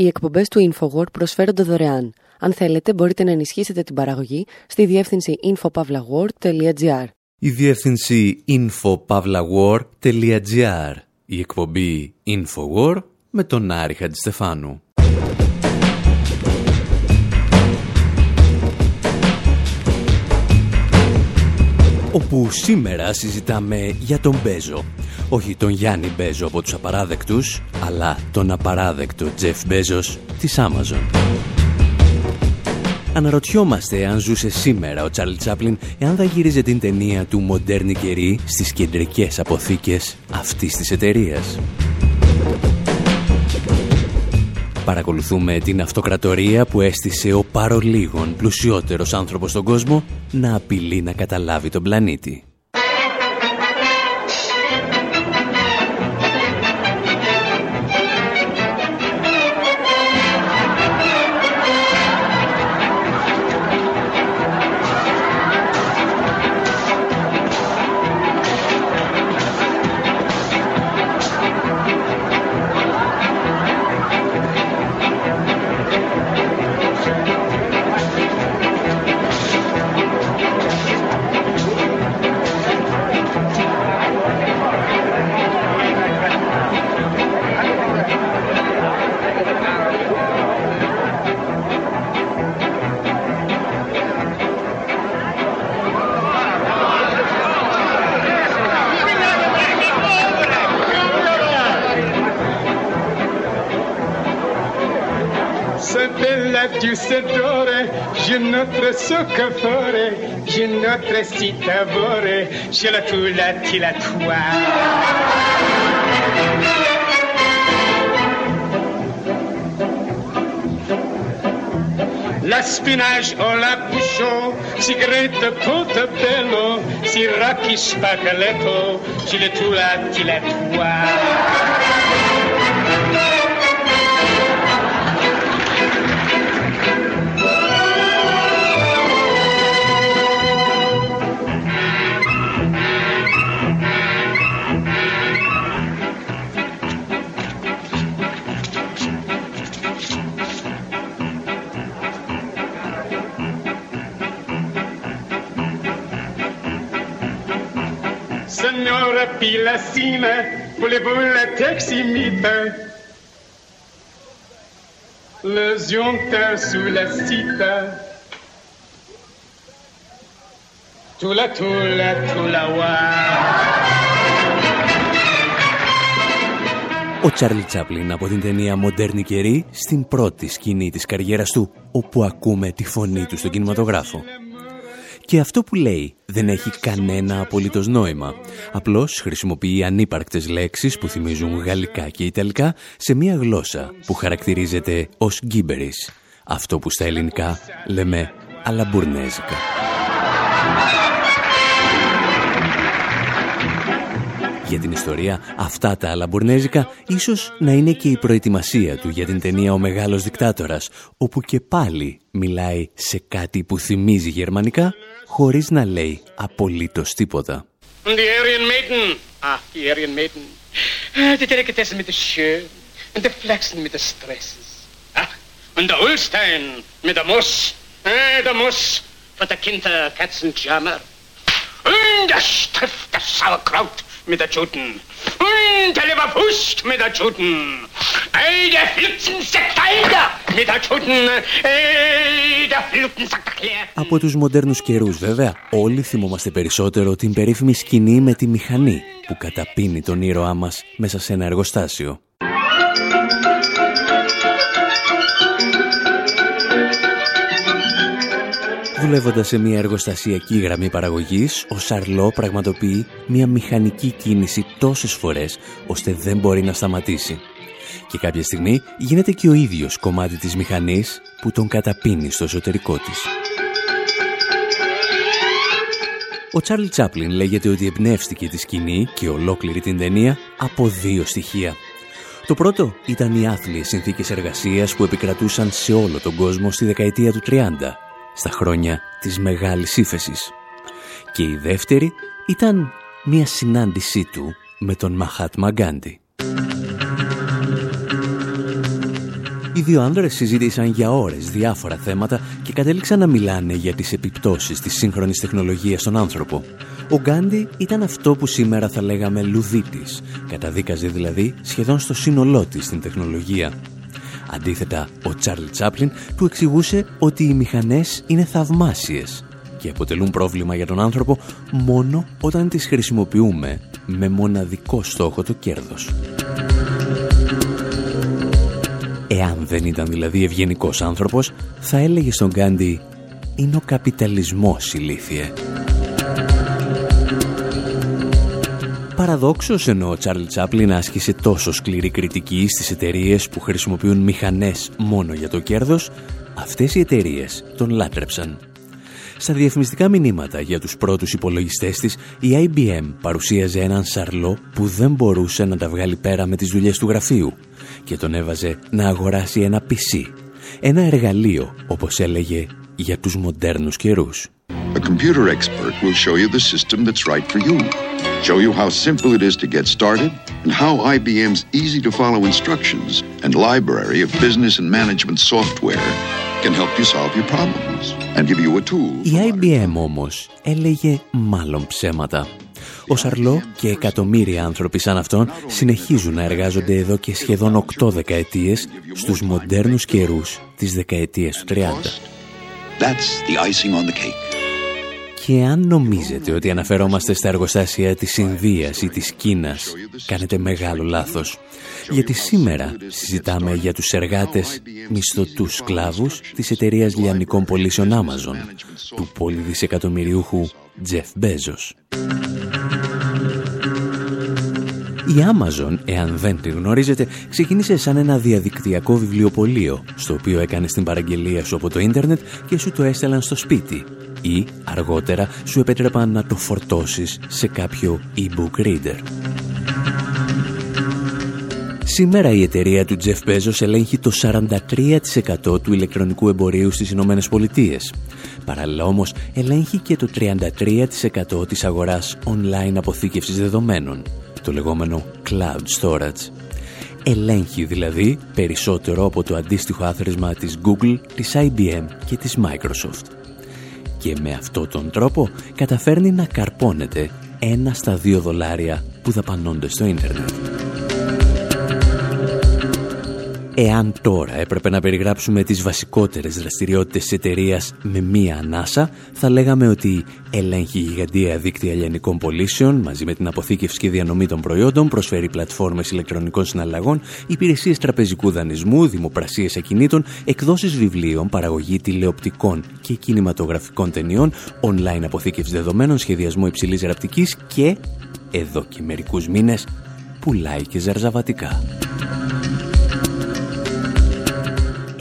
Οι εκπομπές του InfoWord προσφέρονται δωρεάν. Αν θέλετε, μπορείτε να ενισχύσετε την παραγωγή στη διεύθυνση infopavlagor.gr. Η διεύθυνση infopavlagor.gr. Η εκπομπή InfoWord με τον Άρη Χατζηστεφάνου. όπου σήμερα συζητάμε για τον Μπέζο. Όχι τον Γιάννη Μπέζο από τους απαράδεκτους, αλλά τον απαράδεκτο Τζεφ Μπέζος της Amazon. Αναρωτιόμαστε αν ζούσε σήμερα ο Τσάρλ Τσάπλιν εάν θα γύριζε την ταινία του «Μοντέρνη καιρή» στις κεντρικές αποθήκες αυτής της εταιρείας. Παρακολουθούμε την αυτοκρατορία που έστησε ο παρολίγων πλουσιότερος άνθρωπος στον κόσμο να απειλεί να καταλάβει τον πλανήτη. la dulce dore, je notre soccofore, je notre citavore, je la tula tila toi. La spinage o la bouchon, si grette portobello, si racchis spaccaletto, ci le tula, ti la toi. Pilassina, voulez-vous la taximite Le zionta sous la cita. Tula tula tula wa. Ο Τσάρλι Τσάπλιν από την ταινία «Μοντέρνη καιρή» στην πρώτη σκηνή της καριέρας του, όπου ακούμε τη φωνή του στον κινηματογράφο. Και αυτό που λέει δεν έχει κανένα απολύτως νόημα. Απλώς χρησιμοποιεί ανύπαρκτες λέξεις που θυμίζουν γαλλικά και ιταλικά σε μια γλώσσα που χαρακτηρίζεται ως γκίμπερις. Αυτό που στα ελληνικά λέμε αλαμπουρνέζικα. Για την ιστορία, αυτά τα αλαμπουρνέζικα ίσως να είναι και η προετοιμασία του για την ταινία «Ο Μεγάλος Δικτάτορας», όπου και πάλι μιλάει σε κάτι που θυμίζει γερμανικά, χωρίς να λέει απολύτως τίποτα. Die Aryan Maiden. Ah, die Aryan Maiden. Die Delikatessen mit der Schön und der Flachsen mit der Stresses. Ach, und der Ulstein mit der Muss. Eh, der Muss von der Kinder Katzenjammer. Und der Stift, das Sauerkraut mit der Juden. Und der Leberwurst mit der Juden. Ey, der Flitzensektalder mit der Juden. Ey, der Flitzensektalder. Από τους μοντέρνους καιρούς βέβαια, όλοι θυμόμαστε περισσότερο την περίφημη σκηνή με τη μηχανή που καταπίνει τον ήρωά μας μέσα σε ένα εργοστάσιο. Δουλεύοντας σε μια εργοστασιακή γραμμή παραγωγής, ο Σαρλό πραγματοποιεί μια μηχανική κίνηση τόσες φορές, ώστε δεν μπορεί να σταματήσει. Και κάποια στιγμή γίνεται και ο ίδιος κομμάτι της μηχανής που τον καταπίνει στο εσωτερικό της. Ο Τσάρλ Τσάπλιν λέγεται ότι εμπνεύστηκε τη σκηνή και ολόκληρη την ταινία από δύο στοιχεία. Το πρώτο ήταν οι άθλιες συνθήκες εργασίας που επικρατούσαν σε όλο τον κόσμο στη δεκαετία του 30 στα χρόνια της Μεγάλης Ήφεσης. Και η δεύτερη ήταν μια συνάντησή του με τον Μαχάτ Μαγκάντι. Οι δύο άνδρες συζήτησαν για ώρες διάφορα θέματα και κατέληξαν να μιλάνε για τις επιπτώσεις της σύγχρονης τεχνολογίας στον άνθρωπο. Ο Γκάντι ήταν αυτό που σήμερα θα λέγαμε λουδίτης, καταδίκαζε δηλαδή σχεδόν στο σύνολό της την τεχνολογία. Αντίθετα, ο Τσάρλ Τσάπλιν του εξηγούσε ότι οι μηχανές είναι θαυμάσιες και αποτελούν πρόβλημα για τον άνθρωπο μόνο όταν τις χρησιμοποιούμε με μοναδικό στόχο το κέρδος. Εάν δεν ήταν δηλαδή ευγενικός άνθρωπος, θα έλεγε στον Γκάντι «Είναι ο καπιταλισμός ηλίθιε». Παραδόξως, ενώ ο Τσάρλ Τσάπλιν άσκησε τόσο σκληρή κριτική στις εταιρείες που χρησιμοποιούν μηχανές μόνο για το κέρδος, αυτές οι εταιρείες τον λάτρεψαν. Στα διαφημιστικά μηνύματα για τους πρώτους υπολογιστές της, η IBM παρουσίαζε έναν σαρλό που δεν μπορούσε να τα βγάλει πέρα με τις δουλειές του γραφείου και τον έβαζε να αγοράσει ένα PC, ένα εργαλείο, όπως έλεγε, για τους μοντέρνους καιρούς. A computer expert will show you the system that's right for you. Show you how simple it is to get started and how IBM's easy to follow instructions and library of business and management software can help you solve your problems and give you a tool. Η IBM όμως έλεγε μάλλον ψέματα. Ο Σαρλό και εκατομμύρια άνθρωποι σαν αυτόν συνεχίζουν να εργάζονται εδώ και σχεδόν 8 δεκαετίες στους μοντέρνους καιρούς της δεκαετίας του 30. That's the icing on the cake. Και αν νομίζετε ότι αναφερόμαστε στα εργοστάσια της Ινδίας ή της Κίνας, κάνετε μεγάλο λάθος. Γιατί σήμερα συζητάμε για τους εργάτες μισθωτούς σκλάβους της εταιρείας λιανικών πωλήσεων Amazon, του πολυδισεκατομμυριούχου Jeff Bezos. Η Amazon, εάν δεν τη γνωρίζετε, ξεκίνησε σαν ένα διαδικτυακό βιβλιοπωλείο, στο οποίο έκανε την παραγγελία σου από το ίντερνετ και σου το έστελαν στο σπίτι, ή αργότερα σου επέτρεπαν να το φορτώσεις σε κάποιο e-book reader. Σήμερα η εταιρεία του Jeff Bezos ελέγχει το 43% του ηλεκτρονικού εμπορίου στις Ηνωμένες Πολιτείες. Παράλληλα όμως ελέγχει και το 33% της αγοράς online αποθήκευσης δεδομένων, το λεγόμενο cloud storage. Ελέγχει δηλαδή περισσότερο από το αντίστοιχο άθροισμα της Google, της IBM και της Microsoft και με αυτόν τον τρόπο καταφέρνει να καρπώνεται ένα στα δύο δολάρια που δαπανώνται στο ίντερνετ. Εάν τώρα έπρεπε να περιγράψουμε τις βασικότερες δραστηριότητες της εταιρείας με μία ανάσα, θα λέγαμε ότι ελέγχει γιγαντία δίκτυα λιανικών πωλήσεων μαζί με την αποθήκευση και διανομή των προϊόντων, προσφέρει πλατφόρμες ηλεκτρονικών συναλλαγών, υπηρεσίες τραπεζικού δανεισμού, δημοπρασίες ακινήτων, εκδόσεις βιβλίων, παραγωγή τηλεοπτικών και κινηματογραφικών ταινιών, online αποθήκευση δεδομένων, σχεδιασμό υψηλής ραπτικής και, εδώ και μερικούς μήνες, πουλάει και ζαρζαβατικά.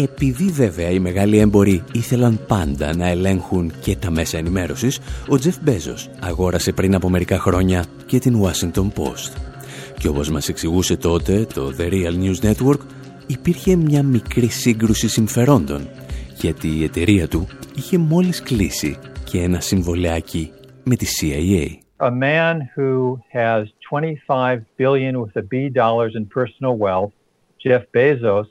Επειδή βέβαια οι μεγάλοι έμποροι ήθελαν πάντα να ελέγχουν και τα μέσα ενημέρωσης, ο Τζεφ Μπέζος αγόρασε πριν από μερικά χρόνια και την Washington Post. Και όπως μας εξηγούσε τότε το The Real News Network, υπήρχε μια μικρή σύγκρουση συμφερόντων, γιατί η εταιρεία του είχε μόλις κλείσει και ένα συμβολεάκι με τη CIA. A man who has 25 billion with a B dollars in personal wealth, Jeff Bezos,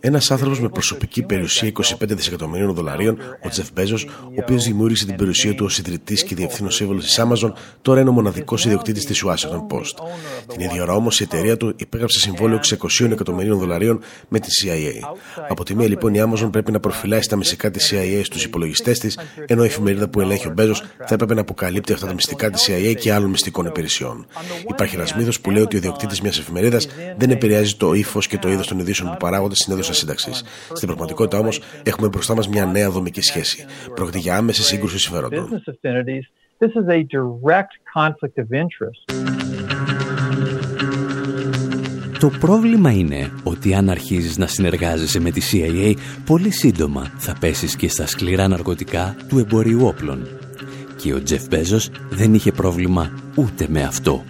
ένας άνθρωπος με προσωπική περιουσία 25 δισεκατομμυρίων δολαρίων, ο Τζεφ Μπέζος, ο οποίος δημιούργησε την περιουσία του ως ιδρυτής και διευθύνων σύμβολος της Amazon, τώρα είναι ο μοναδικός ιδιοκτήτης της Washington Post. Την ίδια ώρα όμως η εταιρεία του υπέγραψε συμβόλαιο 600 εκατομμυρίων δολαρίων με τη CIA. Από τη μία λοιπόν η Amazon πρέπει να προφυλάσει τα μυστικά της CIA στους υπολογιστές της, ενώ η εφημερίδα που ελέγχει ο Μπέζος θα έπρεπε να αποκαλύπτει αυτά τα μυστικά της CIA και άλλων μυστικών υπηρεσιών. Υπάρχει ένας μύθος που λέει ότι ο ιδιοκτήτης μιας εφημερίδας δεν επηρεάζει το ύφος και το είδος των ειδήσεων που παράγονται στην έδωσα σύνταξης. Στην πραγματικότητα όμως έχουμε μπροστά μας μια νέα δομική σχέση. Πρόκειται για άμεση σύγκρουση συμφερόντων. Το πρόβλημα είναι ότι αν αρχίζεις να συνεργάζεσαι με τη CIA, πολύ σύντομα θα πέσεις και στα σκληρά ναρκωτικά του εμπορίου όπλων. Και ο Τζεφ Μπέζος δεν είχε πρόβλημα ούτε με αυτό.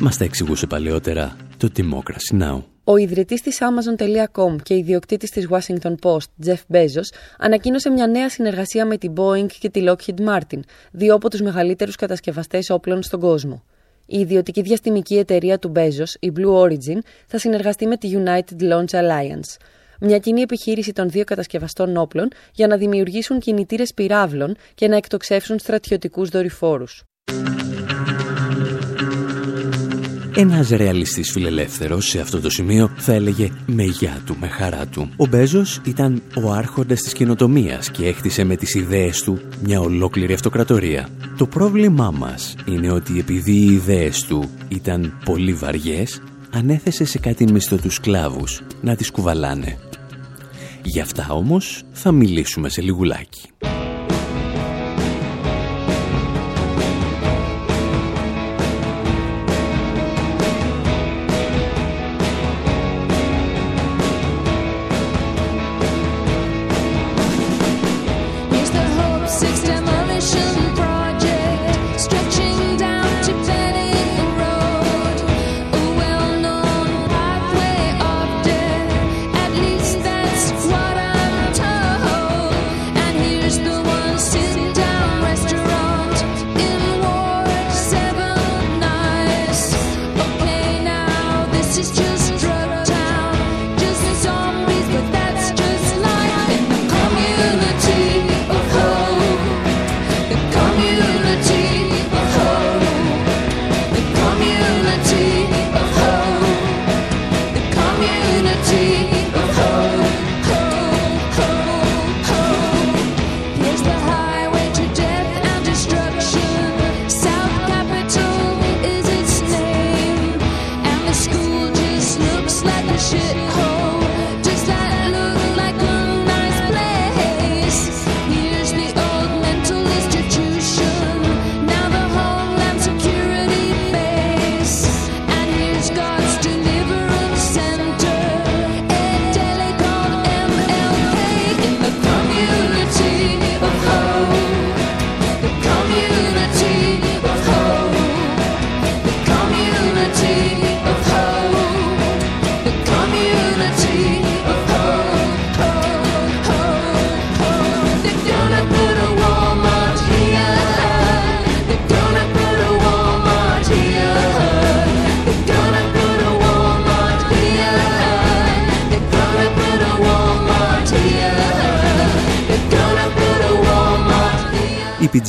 Μας τα εξηγούσε παλαιότερα το Democracy Now! Ο ιδρυτής της Amazon.com και ιδιοκτήτης της Washington Post, Jeff Bezos, ανακοίνωσε μια νέα συνεργασία με την Boeing και τη Lockheed Martin, δύο από τους μεγαλύτερους κατασκευαστές όπλων στον κόσμο. Η ιδιωτική διαστημική εταιρεία του Bezos, η Blue Origin, θα συνεργαστεί με τη United Launch Alliance. μια κοινή επιχείρηση των δύο κατασκευαστών όπλων για να δημιουργήσουν κινητήρες πυράβλων και να εκτοξεύσουν στρατιωτικούς δορυφόρους. Ένας ρεαλιστής φιλελεύθερος σε αυτό το σημείο θα έλεγε με γεια του, με χαρά του. Ο Μπέζος ήταν ο άρχοντας της κοινοτομίας και έχτισε με τις ιδέες του μια ολόκληρη αυτοκρατορία. Το πρόβλημά μας είναι ότι επειδή οι ιδέες του ήταν πολύ βαριές, ανέθεσε σε κάτι μισθωτούς σκλάβους να τις κουβαλάνε. Γι' αυτά όμως θα μιλήσουμε σε λιγουλάκι.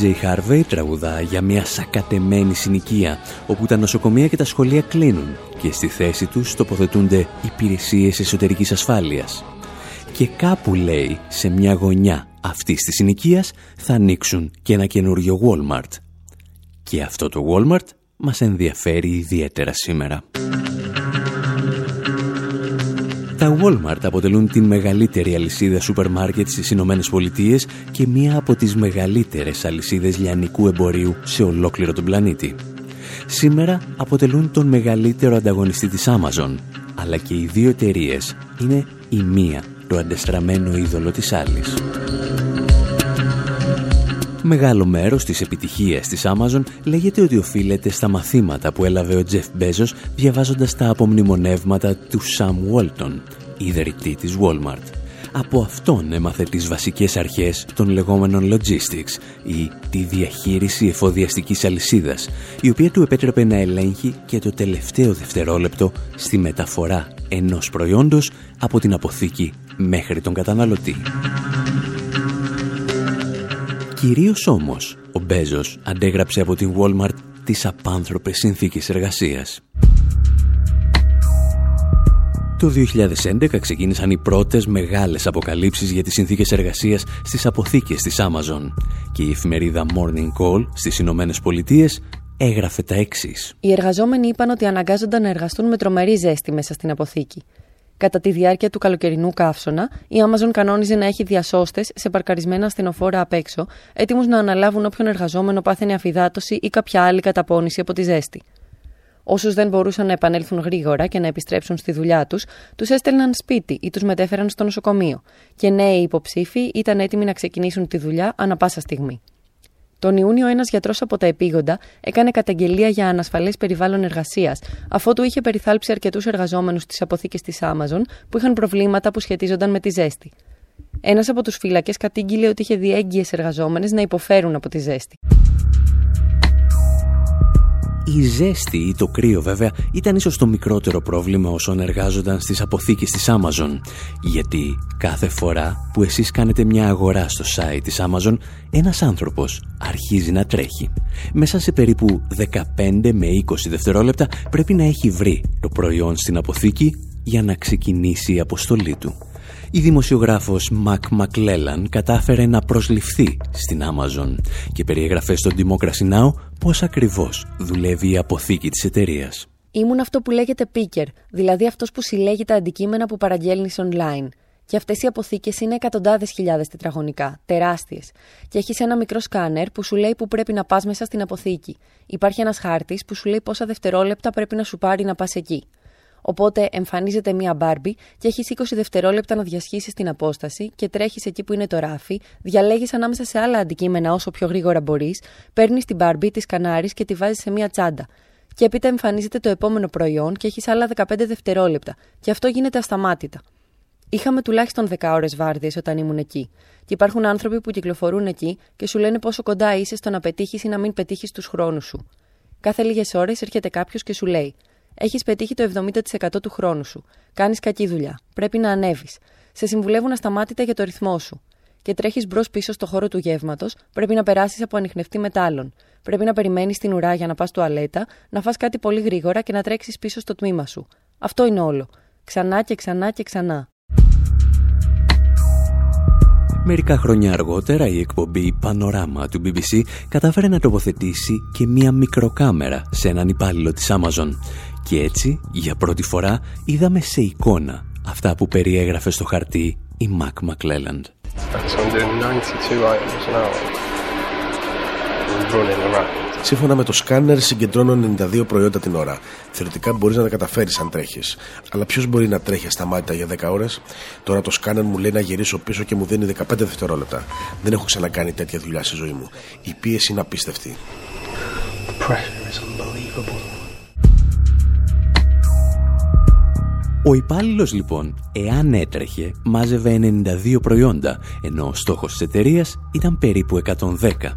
PJ Harvey τραγουδά για μια σακατεμένη συνοικία όπου τα νοσοκομεία και τα σχολεία κλείνουν και στη θέση τους τοποθετούνται υπηρεσίες εσωτερικής ασφάλειας. Και κάπου λέει σε μια γωνιά αυτής της συνοικίας θα ανοίξουν και ένα καινούριο Walmart. Και αυτό το Walmart μας ενδιαφέρει ιδιαίτερα σήμερα. Τα Walmart αποτελούν την μεγαλύτερη αλυσίδα σούπερ μάρκετ στις Ηνωμένες Πολιτείες και μία από τις μεγαλύτερες αλυσίδες λιανικού εμπορίου σε ολόκληρο τον πλανήτη. Σήμερα αποτελούν τον μεγαλύτερο ανταγωνιστή της Amazon, αλλά και οι δύο εταιρείες είναι η μία το αντεστραμμένο είδωλο της άλλης. Μεγάλο μέρος της επιτυχίας της Amazon λέγεται ότι οφείλεται στα μαθήματα που έλαβε ο Jeff Bezos διαβάζοντας τα απομνημονεύματα του Sam Walton, ιδρυτή της Walmart. Από αυτόν έμαθε τις βασικές αρχές των λεγόμενων logistics ή τη διαχείριση εφοδιαστικής αλυσίδας, η οποία του επέτρεπε να ελέγχει και το τελευταίο δευτερόλεπτο στη μεταφορά ενός προϊόντος από την αποθήκη μέχρι τον καταναλωτή. Κυρίως όμως, ο Μπέζος αντέγραψε από την Walmart τις απάνθρωπες συνθήκες εργασίας. Το 2011 ξεκίνησαν οι πρώτες μεγάλες αποκαλύψεις για τις συνθήκες εργασίας στις αποθήκες της Amazon και η εφημερίδα Morning Call στις Ηνωμένες Πολιτείες έγραφε τα εξής. Οι εργαζόμενοι είπαν ότι αναγκάζονταν να εργαστούν με τρομερή ζέστη μέσα στην αποθήκη. Κατά τη διάρκεια του καλοκαιρινού καύσωνα, η Amazon κανόνιζε να έχει διασώστες σε παρκαρισμένα ασθενοφόρα απ' έξω, έτοιμους να αναλάβουν όποιον εργαζόμενο πάθαινε αφυδάτωση ή κάποια άλλη καταπώνηση από τη ζέστη. Όσους δεν μπορούσαν να επανέλθουν γρήγορα και να επιστρέψουν στη δουλειά τους, τους έστελναν σπίτι ή τους μετέφεραν στο νοσοκομείο, και νέοι υποψήφοι ήταν έτοιμοι να ξεκινήσουν τη δουλειά ανα πάσα στιγμή. Τον Ιούνιο, ένας γιατρός από τα επίγοντα έκανε καταγγελία για ανασφαλές περιβάλλον εργασίας, αφότου είχε περιθάλψει αρκετούς εργαζόμενους στι αποθήκε της Amazon που είχαν προβλήματα που σχετίζονταν με τη ζέστη. Ένας από τους φύλακε κατήγγειλε ότι είχε δει έγκυε εργαζόμενες να υποφέρουν από τη ζέστη. Η ζέστη ή το κρύο βέβαια ήταν ίσως το μικρότερο πρόβλημα όσων εργάζονταν στις αποθήκες της Amazon. Γιατί κάθε φορά που εσείς κάνετε μια αγορά στο site της Amazon, ένας άνθρωπος αρχίζει να τρέχει. Μέσα σε περίπου 15 με 20 δευτερόλεπτα πρέπει να έχει βρει το προϊόν στην αποθήκη για να ξεκινήσει η αποστολή του η δημοσιογράφος Μακ Μακλέλαν κατάφερε να προσληφθεί στην Amazon και περιέγραφε στο Democracy Now! πώς ακριβώς δουλεύει η αποθήκη της εταιρείας. Ήμουν αυτό που λέγεται picker, δηλαδή αυτός που συλλέγει τα αντικείμενα που παραγγέλνεις online. Και αυτές οι αποθήκες είναι εκατοντάδες χιλιάδες τετραγωνικά, τεράστιες. Και έχεις ένα μικρό σκάνερ που σου λέει που πρέπει να πας μέσα στην αποθήκη. Υπάρχει ένας χάρτης που σου λέει πόσα δευτερόλεπτα πρέπει να σου πάρει να πας εκεί. Οπότε εμφανίζεται μία μπάρμπι και έχει 20 δευτερόλεπτα να διασχίσει την απόσταση και τρέχεις εκεί που είναι το ράφι, διαλέγεις ανάμεσα σε άλλα αντικείμενα όσο πιο γρήγορα μπορείς, παίρνεις την μπάρμπι, της σκανάρει και τη βάζεις σε μία τσάντα. Και έπειτα εμφανίζεται το επόμενο προϊόν και έχεις άλλα 15 δευτερόλεπτα. Και αυτό γίνεται ασταμάτητα. Είχαμε τουλάχιστον 10 ώρες βάρδιες όταν ήμουν εκεί. Και υπάρχουν άνθρωποι που κυκλοφορούν εκεί και σου λένε πόσο κοντά είσαι στο να πετύχεις ή να μην πετύχεις τους χρόνους σου. Κάθε λίγες ώρες έρχεται κάποιος και σου λέει: έχεις πετύχει το 70% του χρόνου σου. Κάνεις κακή δουλειά. Πρέπει να ανέβεις. Σε συμβουλεύουν ασταμάτητα για το ρυθμό σου. Και τρέχεις μπρος πίσω στο χώρο του γεύματος, πρέπει να περάσεις από ανιχνευτή μετάλλων. Πρέπει να περιμένεις την ουρά για να πας τουαλέτα, να φας κάτι πολύ γρήγορα και να τρέξεις πίσω στο τμήμα σου. Αυτό είναι όλο. Ξανά και ξανά και ξανά. Μερικά χρόνια αργότερα η εκπομπή Πανοράμα του BBC κατάφερε να τοποθετήσει και μία μικροκάμερα σε έναν υπάλληλο της Amazon και έτσι, για πρώτη φορά, είδαμε σε εικόνα αυτά που περιέγραφε στο χαρτί η Μακ Μακλέλαντ. Σύμφωνα με το σκάνερ, συγκεντρώνω 92 προϊόντα την ώρα. Θεωρητικά μπορείς να τα καταφέρεις αν τρέχεις. Αλλά ποιος μπορεί να τρέχει ασταμάτητα για 10 ώρες; Τώρα το σκάνερ μου λέει να γυρίσω πίσω και μου δίνει 15 δευτερόλεπτα. Δεν έχω ξανακάνει τέτοια δουλειά στη ζωή μου. Η πίεση είναι απίστευτη. Ο υπάλληλος λοιπόν, εάν έτρεχε, μάζευε 92 προϊόντα, ενώ ο στόχος της εταιρείας ήταν περίπου 110.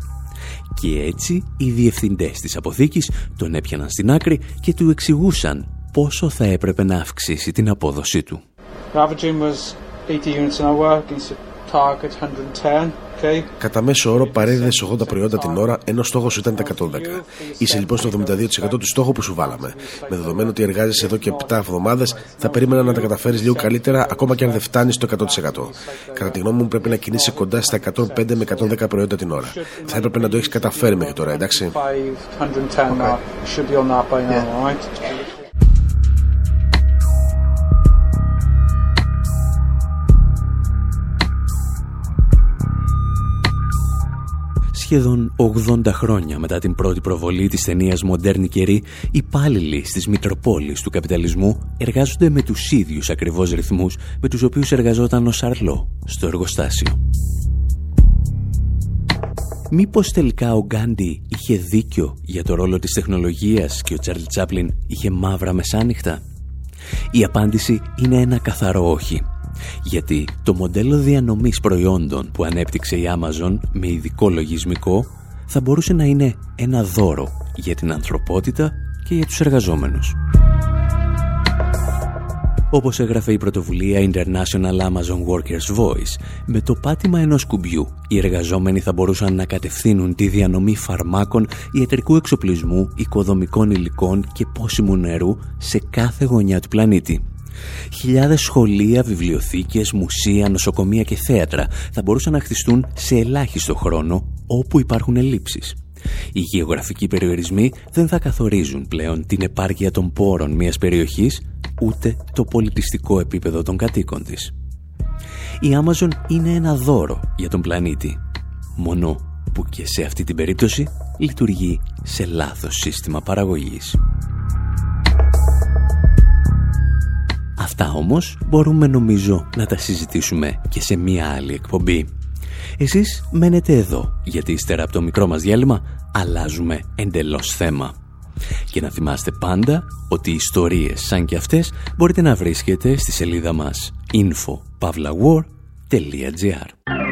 Και έτσι οι διευθυντές της αποθήκης τον έπιαναν στην άκρη και του εξηγούσαν πόσο θα έπρεπε να αυξήσει την απόδοσή του. Κατά μέσο όρο παρέδιδες 80 προϊόντα την ώρα, ενώ στόχος ήταν τα 110. Είσαι λοιπόν στο 72% του στόχου που σου βάλαμε. Με δεδομένο ότι εργάζεσαι εδώ και 7 εβδομάδες, θα περίμενα να τα καταφέρεις λίγο καλύτερα, ακόμα και αν δεν φτάνεις στο 100%. Κατά τη γνώμη μου, πρέπει να κινήσει κοντά στα 105 με 110 προϊόντα την ώρα. Θα έπρεπε να το έχεις καταφέρει μέχρι τώρα, εντάξει; Σχεδόν 80 χρόνια μετά την πρώτη προβολή της ταινίας «Μοντέρνη καιρή», οι υπάλληλοι στις Μητροπόλεις του καπιταλισμού εργάζονται με τους ίδιους ακριβώς ρυθμούς με τους οποίους εργαζόταν ο Σαρλό στο εργοστάσιο. Μήπως τελικά ο Γκάντι είχε δίκιο για το ρόλο της τεχνολογίας και ο Τσάρλ Τσάπλιν είχε μαύρα μεσάνυχτα; Η απάντηση είναι ένα καθαρό όχι. Γιατί το μοντέλο διανομής προϊόντων που ανέπτυξε η Amazon με ειδικό λογισμικό θα μπορούσε να είναι ένα δώρο για την ανθρωπότητα και για τους εργαζόμενους. Όπως έγραφε η πρωτοβουλία International Amazon Workers Voice, με το πάτημα ενός κουμπιού οι εργαζόμενοι θα μπορούσαν να κατευθύνουν τη διανομή φαρμάκων, ιατρικού εξοπλισμού, οικοδομικών υλικών και πόσιμου νερού σε κάθε γωνιά του πλανήτη. Χιλιάδες σχολεία, βιβλιοθήκες, μουσεία, νοσοκομεία και θέατρα θα μπορούσαν να χτιστούν σε ελάχιστο χρόνο όπου υπάρχουν ελλείψεις. Οι γεωγραφικοί περιορισμοί δεν θα καθορίζουν πλέον την επάρκεια των πόρων μιας περιοχής ούτε το πολιτιστικό επίπεδο των κατοίκων της. Η Amazon είναι ένα δώρο για τον πλανήτη, μόνο που και σε αυτή την περίπτωση λειτουργεί σε λάθος σύστημα παραγωγής. Αυτά όμως μπορούμε νομίζω να τα συζητήσουμε και σε μία άλλη εκπομπή. Εσείς μένετε εδώ, γιατί ύστερα από το μικρό μας διάλειμμα αλλάζουμε εντελώς θέμα. Και να θυμάστε πάντα ότι ιστορίες σαν και αυτές μπορείτε να βρίσκετε στη σελίδα μας info.pavlawar.gr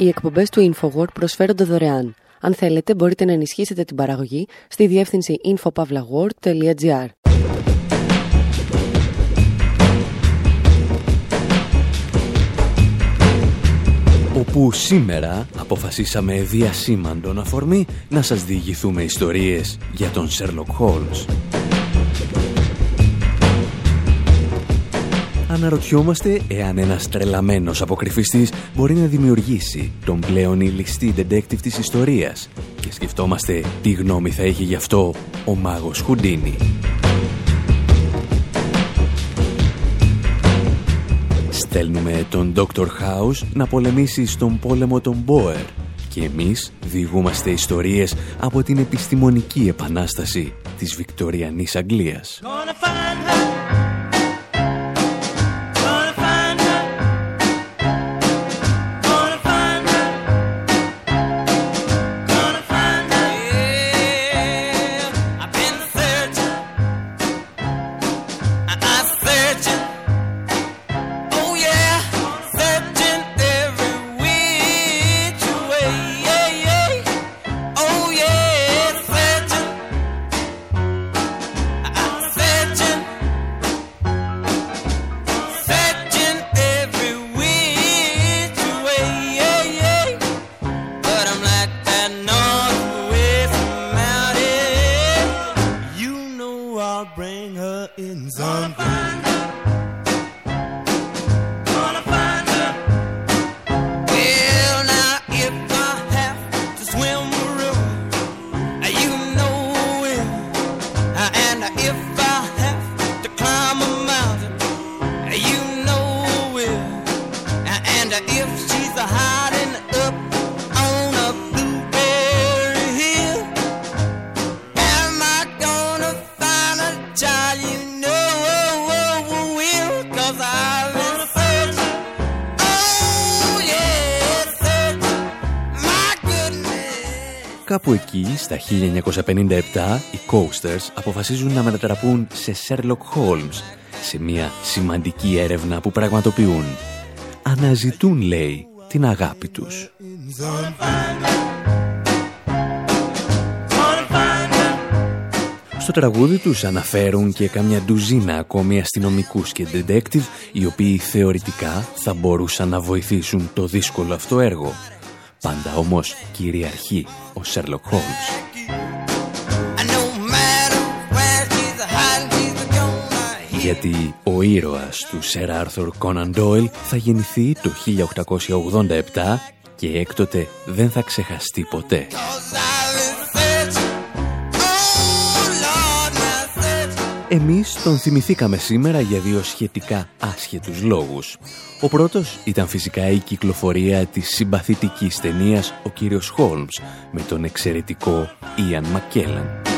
Οι εκπομπές του InfoWord προσφέρονται δωρεάν. Αν θέλετε, μπορείτε να ενισχύσετε την παραγωγή στη διεύθυνση infopavlagor.gr. όπου σήμερα αποφασίσαμε διασήμαντον αφορμή να σας διηγηθούμε ιστορίες για τον Sherlock Holmes. Αναρωτιόμαστε εάν ένας τρελαμένος αποκρυφιστής μπορεί να δημιουργήσει τον πλέον ηλιστή detective της ιστορίας και σκεφτόμαστε τι γνώμη θα έχει γι' αυτό ο μάγος Χουντίνι. Στέλνουμε τον Dr. House να πολεμήσει στον πόλεμο των Μπόερ και εμείς διηγούμαστε ιστορίες από την επιστημονική επανάσταση της Βικτοριανής Αγγλίας. Κάπου 1957, οι Coasters αποφασίζουν να μετατραπούν σε Sherlock Holmes, σε μια σημαντική έρευνα που πραγματοποιούν. Αναζητούν, λέει, την αγάπη τους. Στο τραγούδι τους αναφέρουν και καμιά ντουζίνα ακόμη αστυνομικούς και detective, οι οποίοι θεωρητικά θα μπορούσαν να βοηθήσουν το δύσκολο αυτό έργο. Πάντα όμως κυριαρχεί ο Σέρλοκ Χόλμς. Γιατί ο ήρωας του Σερ Άρθουρ Κόναν Ντόιλ θα γεννηθεί το 1887 και έκτοτε δεν θα ξεχαστεί ποτέ. Εμείς τον θυμηθήκαμε σήμερα για δύο σχετικά άσχετους λόγους. Ο πρώτος ήταν φυσικά η κυκλοφορία της συμπαθητικής ταινίας «Ο κύριος Χόλμς» με τον εξαιρετικό Ιαν Μακκέλαν.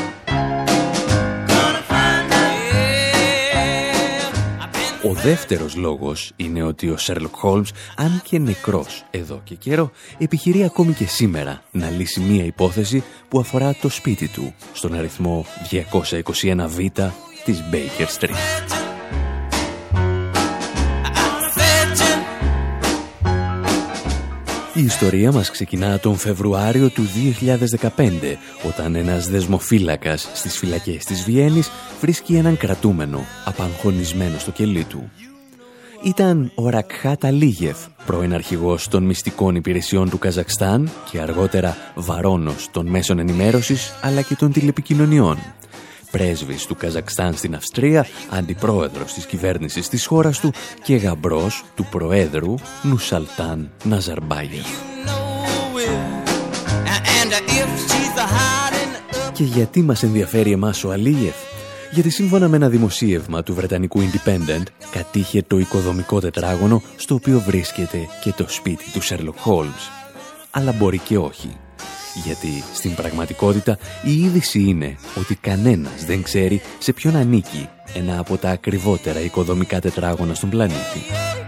Ο δεύτερος λόγος είναι ότι ο Σέρλοκ Χόλμς, αν και νεκρός εδώ και καιρό, επιχειρεί ακόμη και σήμερα να λύσει μία υπόθεση που αφορά το σπίτι του, στον αριθμό 221β της Baker Street. Η ιστορία μας ξεκινά τον Φεβρουάριο του 2015, όταν ένας δεσμοφύλακας στις φυλακές της Βιέννης βρίσκει έναν κρατούμενο, απαγχωνισμένο στο κελί του. Ήταν ο Ρακχάτα Λίγεφ, πρώην αρχηγός των μυστικών υπηρεσιών του Καζακστάν και αργότερα βαρόνος των μέσων ενημέρωσης αλλά και των τηλεπικοινωνιών πρέσβης του Καζακστάν στην Αυστρία, αντιπρόεδρος της κυβέρνησης της χώρας του και γαμπρός του Προέδρου Νουσαλτάν Ναζαρμπάγεφ. Και γιατί μας ενδιαφέρει εμάς ο Αλίγεφ; Γιατί σύμφωνα με ένα δημοσίευμα του Βρετανικού Independent κατήχε το οικοδομικό τετράγωνο στο οποίο βρίσκεται και το σπίτι του Sherlock Holmes. Αλλά μπορεί και όχι γιατί στην πραγματικότητα η είδηση είναι ότι κανένας δεν ξέρει σε ποιον ανήκει ένα από τα ακριβότερα οικοδομικά τετράγωνα στον πλανήτη.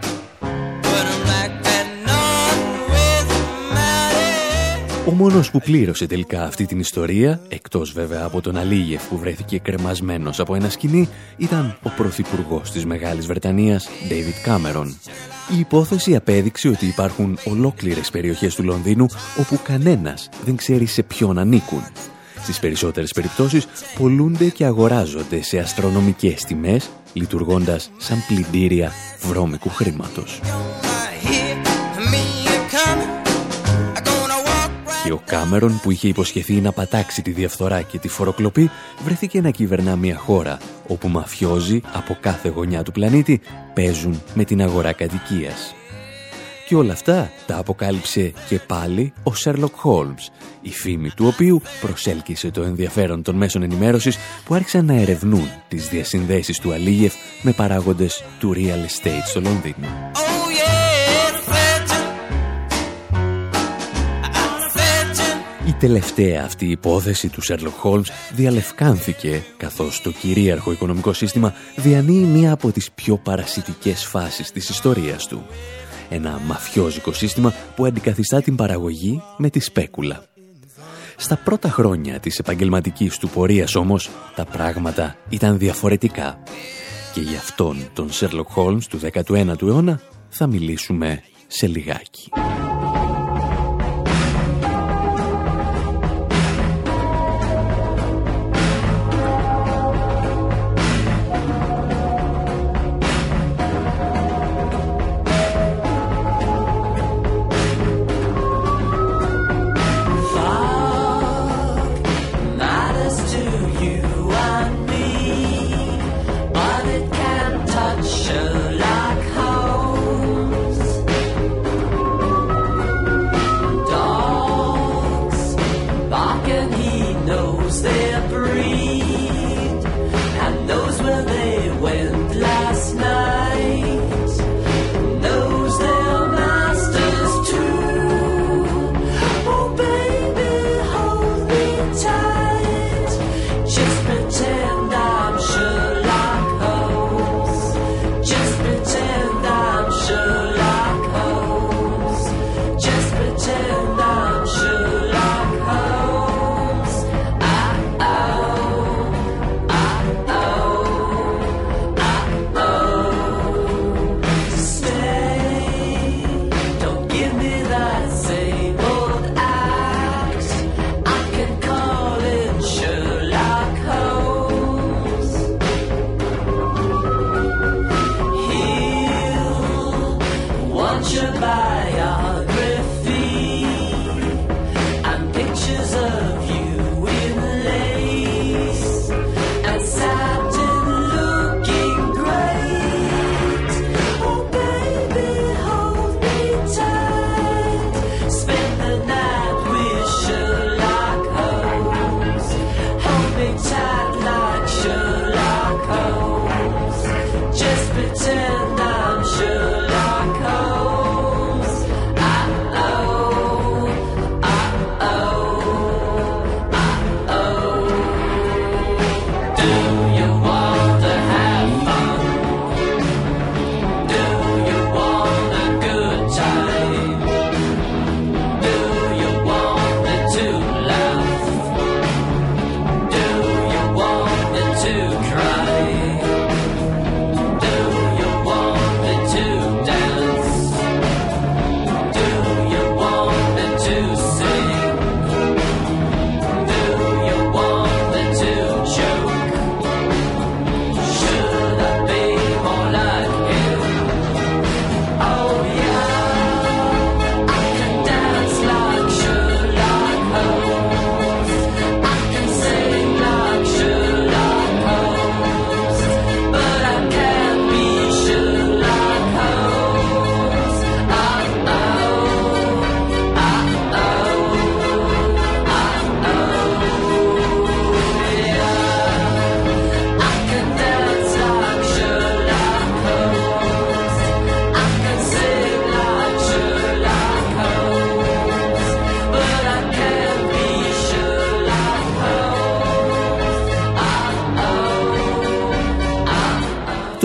Ο μόνος που πλήρωσε τελικά αυτή την ιστορία, εκτός βέβαια από τον Αλίγεφ που βρέθηκε κρεμασμένος από ένα σκηνή, ήταν ο πρωθυπουργός της Μεγάλης Βρετανίας, David Cameron. Η υπόθεση απέδειξε ότι υπάρχουν ολόκληρες περιοχές του Λονδίνου όπου κανένας δεν ξέρει σε ποιον ανήκουν. Στις περισσότερες περιπτώσεις πολλούνται και αγοράζονται σε αστρονομικές τιμές, λειτουργώντας σαν πλυντήρια βρώμικου χρήματος. Και ο Κάμερον που είχε υποσχεθεί να πατάξει τη διαφθορά και τη φοροκλοπή βρέθηκε να κυβερνά μια χώρα όπου μαφιόζοι από κάθε γωνιά του πλανήτη παίζουν με την αγορά κατοικίας. Και όλα αυτά τα αποκάλυψε και πάλι ο Σέρλοκ Χόλμς, η φήμη του οποίου προσέλκυσε το ενδιαφέρον των μέσων ενημέρωσης που άρχισαν να ερευνούν τις διασυνδέσεις του Αλίγεφ με παράγοντες του real estate στο Λονδίνο. Τελευταία αυτή υπόθεση του Sherlock Holmes διαλευκάνθηκε καθώς το κυρίαρχο οικονομικό σύστημα διανύει μία από τις πιο παρασιτικές φάσεις της ιστορίας του. Ένα μαφιόζικο σύστημα που αντικαθιστά την παραγωγή με τη σπέκουλα. Στα πρώτα χρόνια της επαγγελματικής του πορείας όμως τα πράγματα ήταν διαφορετικά. Και γι' αυτόν τον Sherlock Holmes του 19ου αιώνα θα μιλήσουμε σε λιγάκι.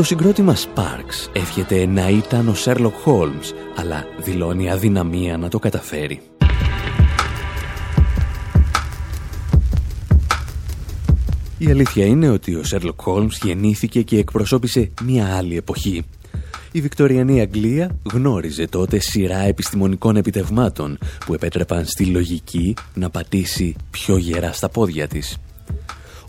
Το συγκρότημα Sparks εύχεται να ήταν ο Sherlock Holmes, αλλά δηλώνει αδυναμία να το καταφέρει. Η αλήθεια είναι ότι ο Sherlock Holmes γεννήθηκε και εκπροσώπησε μια άλλη εποχή. Η Βικτοριανή Αγγλία γνώριζε τότε σειρά επιστημονικών επιτευμάτων που επέτρεπαν στη λογική να πατήσει πιο γερά στα πόδια της.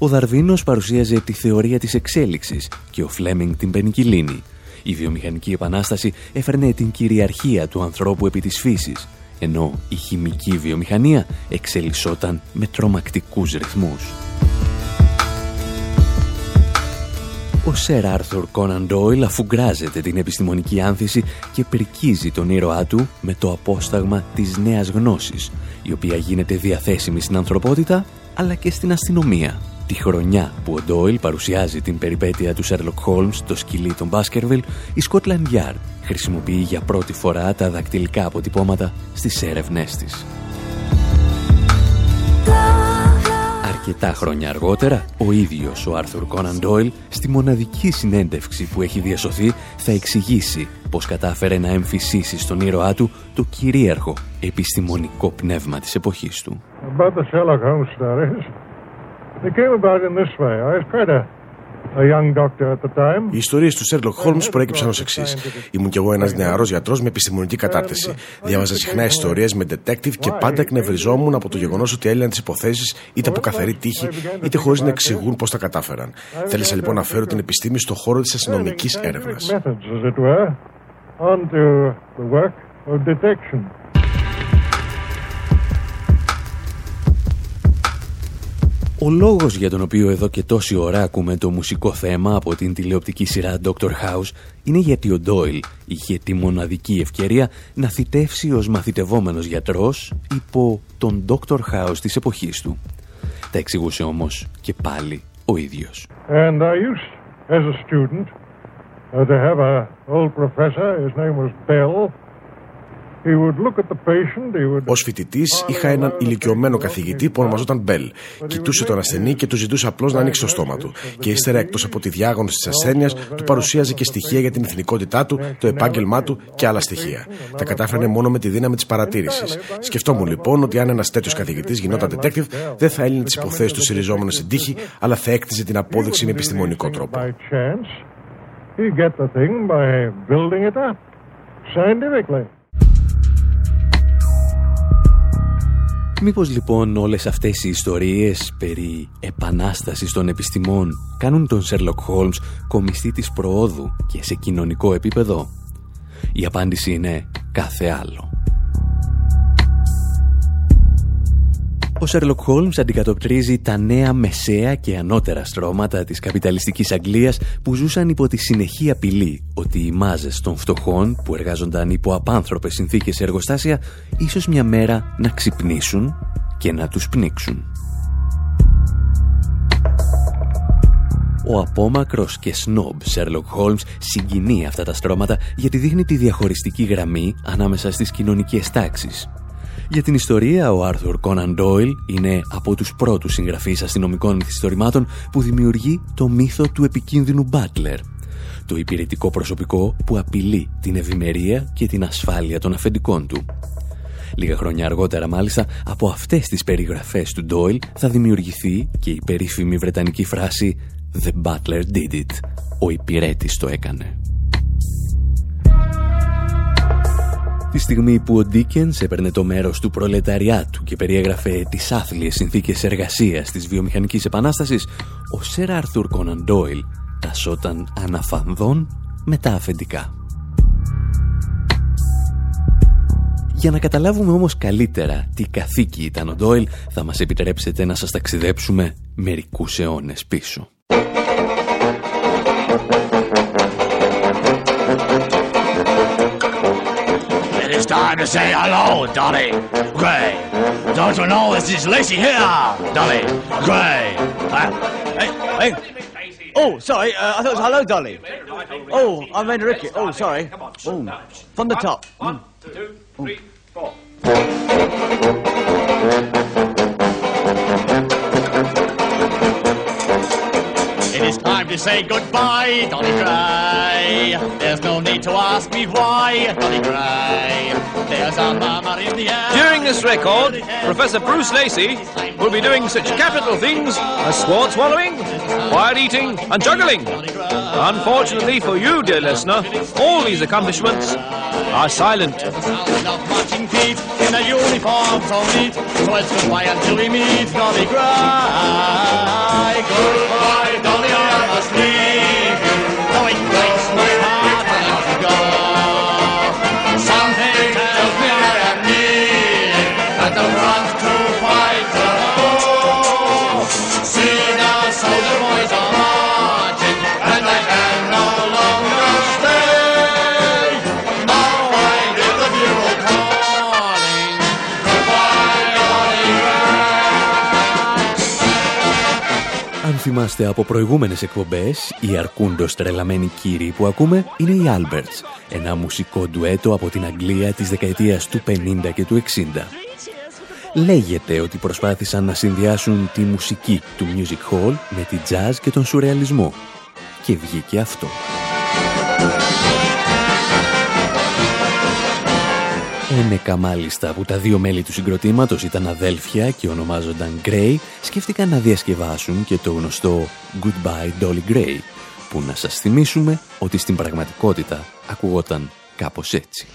Ο Δαρβίνος παρουσίαζε τη θεωρία της εξέλιξης και ο Φλέμινγκ την πενικυλίνη. Η βιομηχανική επανάσταση έφερνε την κυριαρχία του ανθρώπου επί της φύσης, ενώ η χημική βιομηχανία εξελισσόταν με τρομακτικούς ρυθμούς. Ο Σερ Άρθουρ Κόναν Ντόιλ αφουγκράζεται την επιστημονική άνθηση και πρικίζει τον ήρωά του με το απόσταγμα της νέας γνώσης, η οποία γίνεται διαθέσιμη στην ανθρωπότητα αλλά και στην αστυνομία. Τη χρονιά που ο Ντόιλ παρουσιάζει την περιπέτεια του Σέρλοκ Χόλμς στο σκυλί των Μπάσκερβιλ, η Scotland Yard χρησιμοποιεί για πρώτη φορά τα δακτυλικά αποτυπώματα στις έρευνές της. Αρκετά χρόνια αργότερα, ο ίδιος ο Άρθουρ Κόναν Ντόιλ, στη μοναδική συνέντευξη που έχει διασωθεί, θα εξηγήσει πως κατάφερε να εμφυσίσει στον ήρωά του το κυρίαρχο επιστημονικό πνεύμα της εποχής του. Οι ιστορίες του Σέρλοκ Χόλμ προέκυψαν ως εξής. Ήμουν κι εγώ ένας νεαρός γιατρός με επιστημονική κατάρτιση. Διάβαζα συχνά ιστορίες με detective και πάντα εκνευριζόμουν από το γεγονός ότι έλυναν τις υποθέσεις είτε από καθαρή τύχη είτε χωρίς να εξηγούν πώς τα κατάφεραν. Θέλησα λοιπόν να φέρω την επιστήμη στο χώρο της αστυνομικής έρευνας. Ο λόγος για τον οποίο εδώ και τόση ώρα ακούμε το μουσικό θέμα από την τηλεοπτική σειρά Dr. House είναι γιατί ο Ντόιλ είχε τη μοναδική ευκαιρία να θητεύσει ως μαθητευόμενος γιατρός υπό τον Dr. House της εποχής του. Τα εξηγούσε όμως και πάλι ο ίδιος. And I used, as a student, uh, to have a old professor, his name was Bell, Ω φοιτητής, είχα έναν ηλικιωμένο καθηγητή που ονομαζόταν Μπέλ. Κοιτούσε τον ασθενή και του ζητούσε απλώς να ανοίξει το στόμα του. Και ύστερα, εκτός από τη διάγνωση της ασθένειας, του παρουσίαζε και στοιχεία για την εθνικότητά του, το επάγγελμά του και άλλα στοιχεία. Τα κατάφερνε μόνο με τη δύναμη της παρατήρησης. Σκεφτόμουν λοιπόν ότι αν ένας τέτοιος καθηγητής γινόταν detective, δεν θα έλυνε τις υποθέσεις του συριζόμενου στην τύχη, αλλά θα έκτιζε την απόδειξη με επιστημονικό τρόπο. Μήπως λοιπόν όλες αυτές οι ιστορίες περί επανάστασης των επιστημών κάνουν τον Σέρλοκ Χόλμς κομιστή της προόδου και σε κοινωνικό επίπεδο; Η απάντηση είναι κάθε άλλο. Ο Σέρλοκ Χόλμς αντικατοπτρίζει τα νέα μεσαία και ανώτερα στρώματα της καπιταλιστικής Αγγλίας που ζούσαν υπό τη συνεχή απειλή ότι οι μάζες των φτωχών που εργάζονταν υπό απάνθρωπες συνθήκες σε εργοστάσια ίσως μια μέρα να ξυπνήσουν και να τους πνίξουν. Ο απόμακρος και σνόμπ Σέρλοκ Χόλμς συγκινεί αυτά τα στρώματα γιατί δείχνει τη διαχωριστική γραμμή ανάμεσα στις κοινωνικές τάξεις για την ιστορία, ο Άρθουρ Κόναν Ντόιλ είναι από τους πρώτους συγγραφείς αστυνομικών μυθιστορημάτων που δημιουργεί το μύθο του επικίνδυνου Μπάτλερ, το υπηρετικό προσωπικό που απειλεί την ευημερία και την ασφάλεια των αφεντικών του. Λίγα χρόνια αργότερα μάλιστα από αυτές τις περιγραφές του Ντόιλ θα δημιουργηθεί και η περίφημη βρετανική φράση «The Butler did it», ο υπηρέτης το έκανε. Τη στιγμή που ο Ντίκενς έπαιρνε το μέρος του προλεταριάτου και περιέγραφε τις άθλιες συνθήκες εργασίας της βιομηχανικής επανάστασης, ο Σερ Άρθουρ Κόναν Ντόιλ τασόταν αναφανδόν με τα αφεντικά. Για να καταλάβουμε όμως καλύτερα τι καθήκη ήταν ο Ντόιλ, θα μας επιτρέψετε να σας ταξιδέψουμε μερικούς αιώνες πίσω. Time to say hello, Dolly Gray. Don't you know this is Lacey here, Dolly Gray? Uh, hey, hey. Oh, sorry, uh, I thought it was hello, Dolly. Oh, I'm Randy Rickett. Oh, sorry. Oh, from the top. One, two, three, four. To say goodbye, Dolly Gray. There's no need to ask me why, Dolly Gray. There's a murmur in the air. During this record, Professor Bruce Lacey will be doing such capital things as sword swallowing, fire eating, and juggling. Unfortunately for you, dear listener, all these accomplishments are silent. Feet in a uniform so neat. So it's goodbye until we meet, Dolly Gray. Goodbye, Dolly, I must leave θυμάστε από προηγούμενες εκπομπές, οι αρκούντος τρελαμένοι κύριοι που ακούμε είναι οι Alberts, ένα μουσικό ντουέτο από την Αγγλία της δεκαετίας του 50 και του 60. Λέγεται ότι προσπάθησαν να συνδυάσουν τη μουσική του music hall με τη jazz και τον σουρεαλισμό. Και βγήκε αυτό. Ένεκα μάλιστα που τα δύο μέλη του συγκροτήματος ήταν αδέλφια και ονομάζονταν Gray, σκέφτηκαν να διασκευάσουν και το γνωστό Goodbye Dolly Gray, που να σας θυμίσουμε ότι στην πραγματικότητα ακουγόταν κάπως έτσι.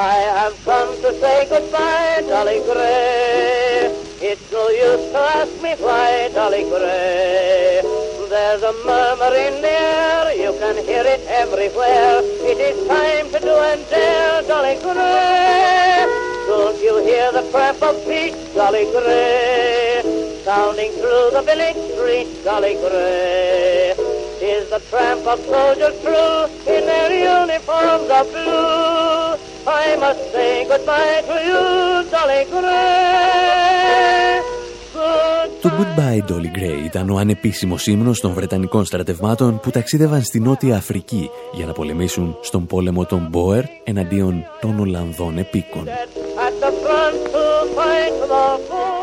I have come to say goodbye, Dolly Gray. It's no use to ask me why, Dolly Gray. There's a murmur in the air, you can hear it everywhere. It is time to do and dare, Dolly Gray. Don't you hear the tramp of feet, Dolly Gray? Sounding through the village street, Dolly Gray. Is the tramp of soldiers true in their uniforms of blue? I must say goodbye to you, Dolly Gray. Το Goodbye Dolly Gray ήταν ο ανεπίσημος ύμνος των Βρετανικών στρατευμάτων που ταξίδευαν στη Νότια Αφρική για να πολεμήσουν στον πόλεμο των Μπόερ εναντίον των Ολλανδών επίκων.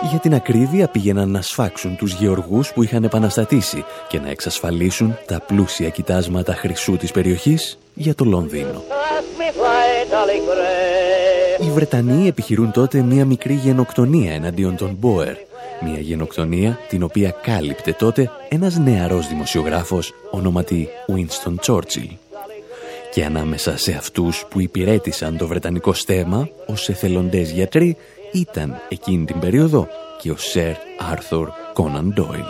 Για την ακρίβεια πήγαιναν να σφάξουν τους γεωργούς που είχαν επαναστατήσει και να εξασφαλίσουν τα πλούσια κοιτάσματα χρυσού της περιοχής για το Λονδίνο. Ask me why, Dolly Gray. Οι Βρετανοί επιχειρούν τότε μία μικρή γενοκτονία εναντίον των Μπόερ. Μία γενοκτονία την οποία κάλυπτε τότε ένας νεαρός δημοσιογράφος ονόματι Winston Churchill. Και ανάμεσα σε αυτούς που υπηρέτησαν το βρετανικό στέμα ως εθελοντές γιατροί ήταν εκείνη την περίοδο και ο Sir Arthur Conan Doyle.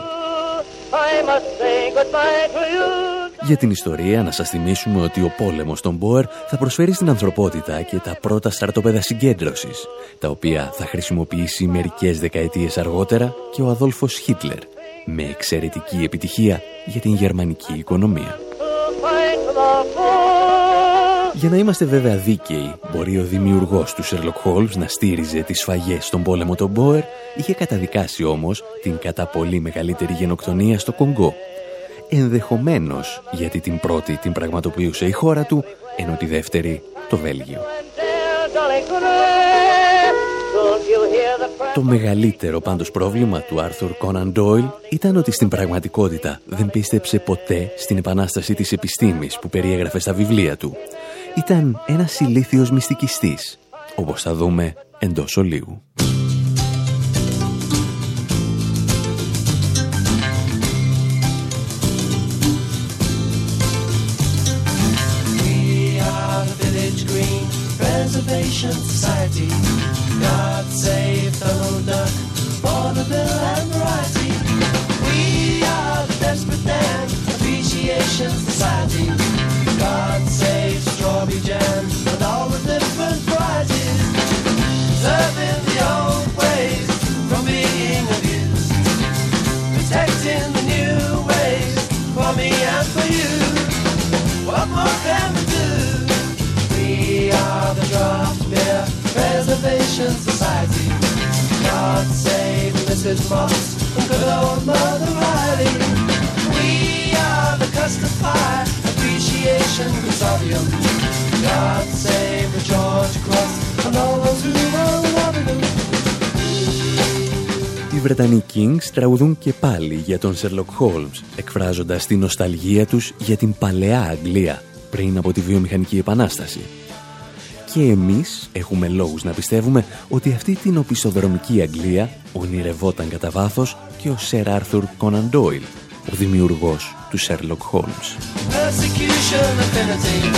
I must say goodbye to you. Για την ιστορία να σας θυμίσουμε ότι ο πόλεμος των Μπόερ θα προσφέρει στην ανθρωπότητα και τα πρώτα στρατόπεδα συγκέντρωσης, τα οποία θα χρησιμοποιήσει μερικές δεκαετίες αργότερα και ο Αδόλφος Χίτλερ, με εξαιρετική επιτυχία για την γερμανική οικονομία. Για να είμαστε βέβαια δίκαιοι, μπορεί ο δημιουργός του Sherlock Holmes να στήριζε τις σφαγές στον πόλεμο των Μπόερ, είχε καταδικάσει όμως την κατά πολύ μεγαλύτερη γενοκτονία στο Κονγκό. Ενδεχομένως γιατί την πρώτη την πραγματοποιούσε η χώρα του, ενώ τη δεύτερη το Βέλγιο. Το μεγαλύτερο πάντως πρόβλημα του Άρθουρ Κόναν Ντόιλ ήταν ότι στην πραγματικότητα δεν πίστεψε ποτέ στην επανάσταση της επιστήμης που περιέγραφε στα βιβλία του. Ήταν ένας ηλίθιος μυστικιστής, όπως θα δούμε εντός ολίγου. Preservation Society. God save Donald Duck, Vaudeville and variety. We are the Desperate Dan Appreciation Society. God save Strawberry Jam save Mrs. Moss and good old Mother Riley. We are the custom of pie, appreciation consortium. God save the George Cross and all those who were Waterloo. Οι Βρετανοί Kings τραγουδούν και πάλι για τον Sherlock Holmes, εκφράζοντας την νοσταλγία τους για την παλαιά Αγγλία πριν από τη βιομηχανική επανάσταση. Και εμείς έχουμε λόγους να πιστεύουμε ότι αυτή την οπισθοδρομική Αγγλία ονειρευόταν κατά βάθος και ο Sir Arthur Conan Doyle, ο δημιουργός του Sherlock Holmes. Persecution, affinity.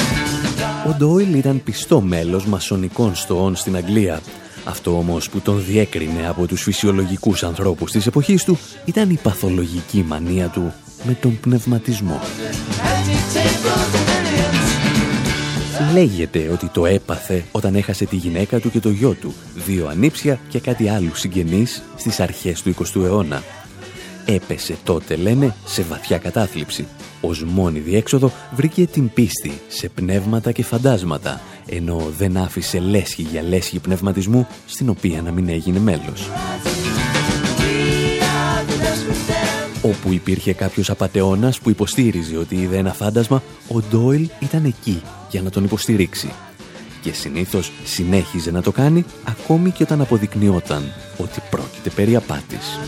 Ο Ντόιλ ήταν πιστό μέλος μασονικών στοών στην Αγγλία. Αυτό όμως που τον διέκρινε από τους φυσιολογικούς ανθρώπους της εποχής του ήταν η παθολογική μανία του με τον πνευματισμό. Λέγεται ότι το έπαθε όταν έχασε τη γυναίκα του και το γιο του, δύο ανήψια και κάτι άλλου συγγενείς στις αρχές του 20ου αιώνα. Έπεσε τότε, λένε, σε βαθιά κατάθλιψη. Ως μόνη διέξοδο βρήκε την πίστη σε πνεύματα και φαντάσματα, ενώ δεν άφησε λέσχη για λέσχη πνευματισμού, στην οποία να μην έγινε μέλος. Όπου υπήρχε κάποιος απατεώνας που υποστήριζε ότι είδε ένα φάντασμα, ο Ντόιλ ήταν εκεί για να τον υποστηρίξει. Και συνήθως συνέχιζε να το κάνει ακόμη και όταν αποδεικνυόταν ότι πρόκειται περί απάτης.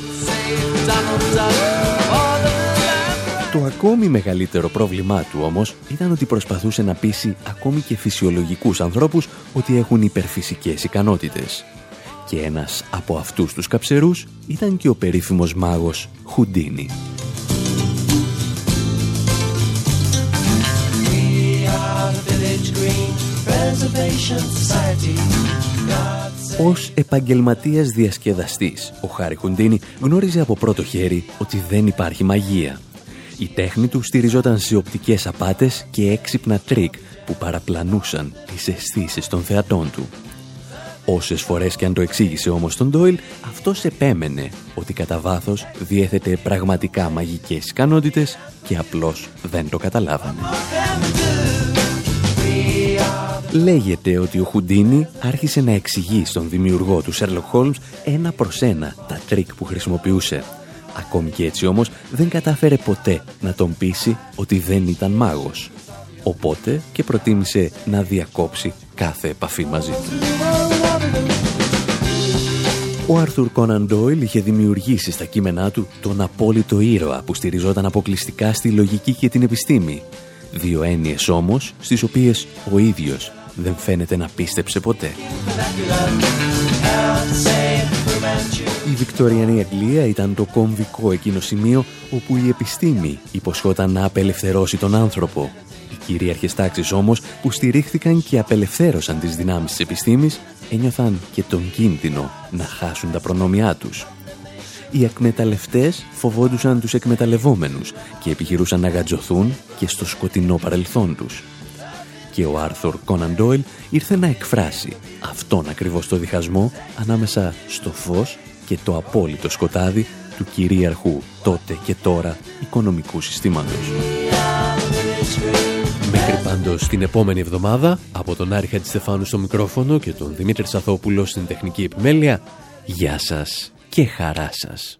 Το ακόμη μεγαλύτερο πρόβλημά του όμως ήταν ότι προσπαθούσε να πείσει ακόμη και φυσιολογικούς ανθρώπους ότι έχουν υπερφυσικές ικανότητες. Και ένας από αυτούς τους καψερούς ήταν και ο περίφημος μάγος Χουντίνι. We are the Village Green Preservation Society. God save Ως επαγγελματίας διασκεδαστής, ο Χάρη Χουντίνι γνώριζε από πρώτο χέρι ότι δεν υπάρχει μαγεία. Η τέχνη του στηριζόταν σε οπτικές απάτες και έξυπνα τρίκ που παραπλανούσαν τις αισθήσεις των θεατών του. Όσες φορές και αν το εξήγησε όμως τον Ντόιλ, αυτός επέμενε ότι κατά βάθος διέθετε πραγματικά μαγικές ικανότητες και απλώς δεν το καταλάβανε. Λέγεται ότι ο Χουντίνι άρχισε να εξηγεί στον δημιουργό του Sherlock Holmes ένα προς ένα τα τρίκ που χρησιμοποιούσε. Ακόμη και έτσι όμως δεν κατάφερε ποτέ να τον πείσει ότι δεν ήταν μάγος. Οπότε και προτίμησε να διακόψει κάθε επαφή μαζί του. Ο Άρθουρ Κόναν Ντόιλ είχε δημιουργήσει στα κείμενά του τον απόλυτο ήρωα που στηριζόταν αποκλειστικά στη λογική και την επιστήμη. Δύο έννοιες όμως στις οποίες ο ίδιος δεν φαίνεται να πίστεψε ποτέ. Η Βικτωριανή Αγγλία ήταν το κομβικό εκείνο σημείο όπου η επιστήμη υποσχόταν να απελευθερώσει τον άνθρωπο. Οι κυρίαρχες τάξεις όμως που στηρίχθηκαν και απελευθέρωσαν τις δυνάμεις της επιστήμης ένιωθαν και τον κίνδυνο να χάσουν τα προνόμια τους. Οι εκμεταλλευτές φοβόντουσαν τους εκμεταλλευόμενους και επιχειρούσαν να γατζωθούν και στο σκοτεινό παρελθόν τους. Και ο Άρθουρ Κόναν Ντόιλ ήρθε να εκφράσει αυτόν ακριβώς το διχασμό ανάμεσα στο φως και το απόλυτο σκοτάδι του κυρίαρχου τότε και τώρα οικονομικού συστήματος. Μέχρι πάντως την επόμενη εβδομάδα, από τον Άρη Χατζηστεφάνου στο μικρόφωνο και τον Δημήτρη Σαθόπουλο στην τεχνική επιμέλεια, γεια σας και χαρά σας.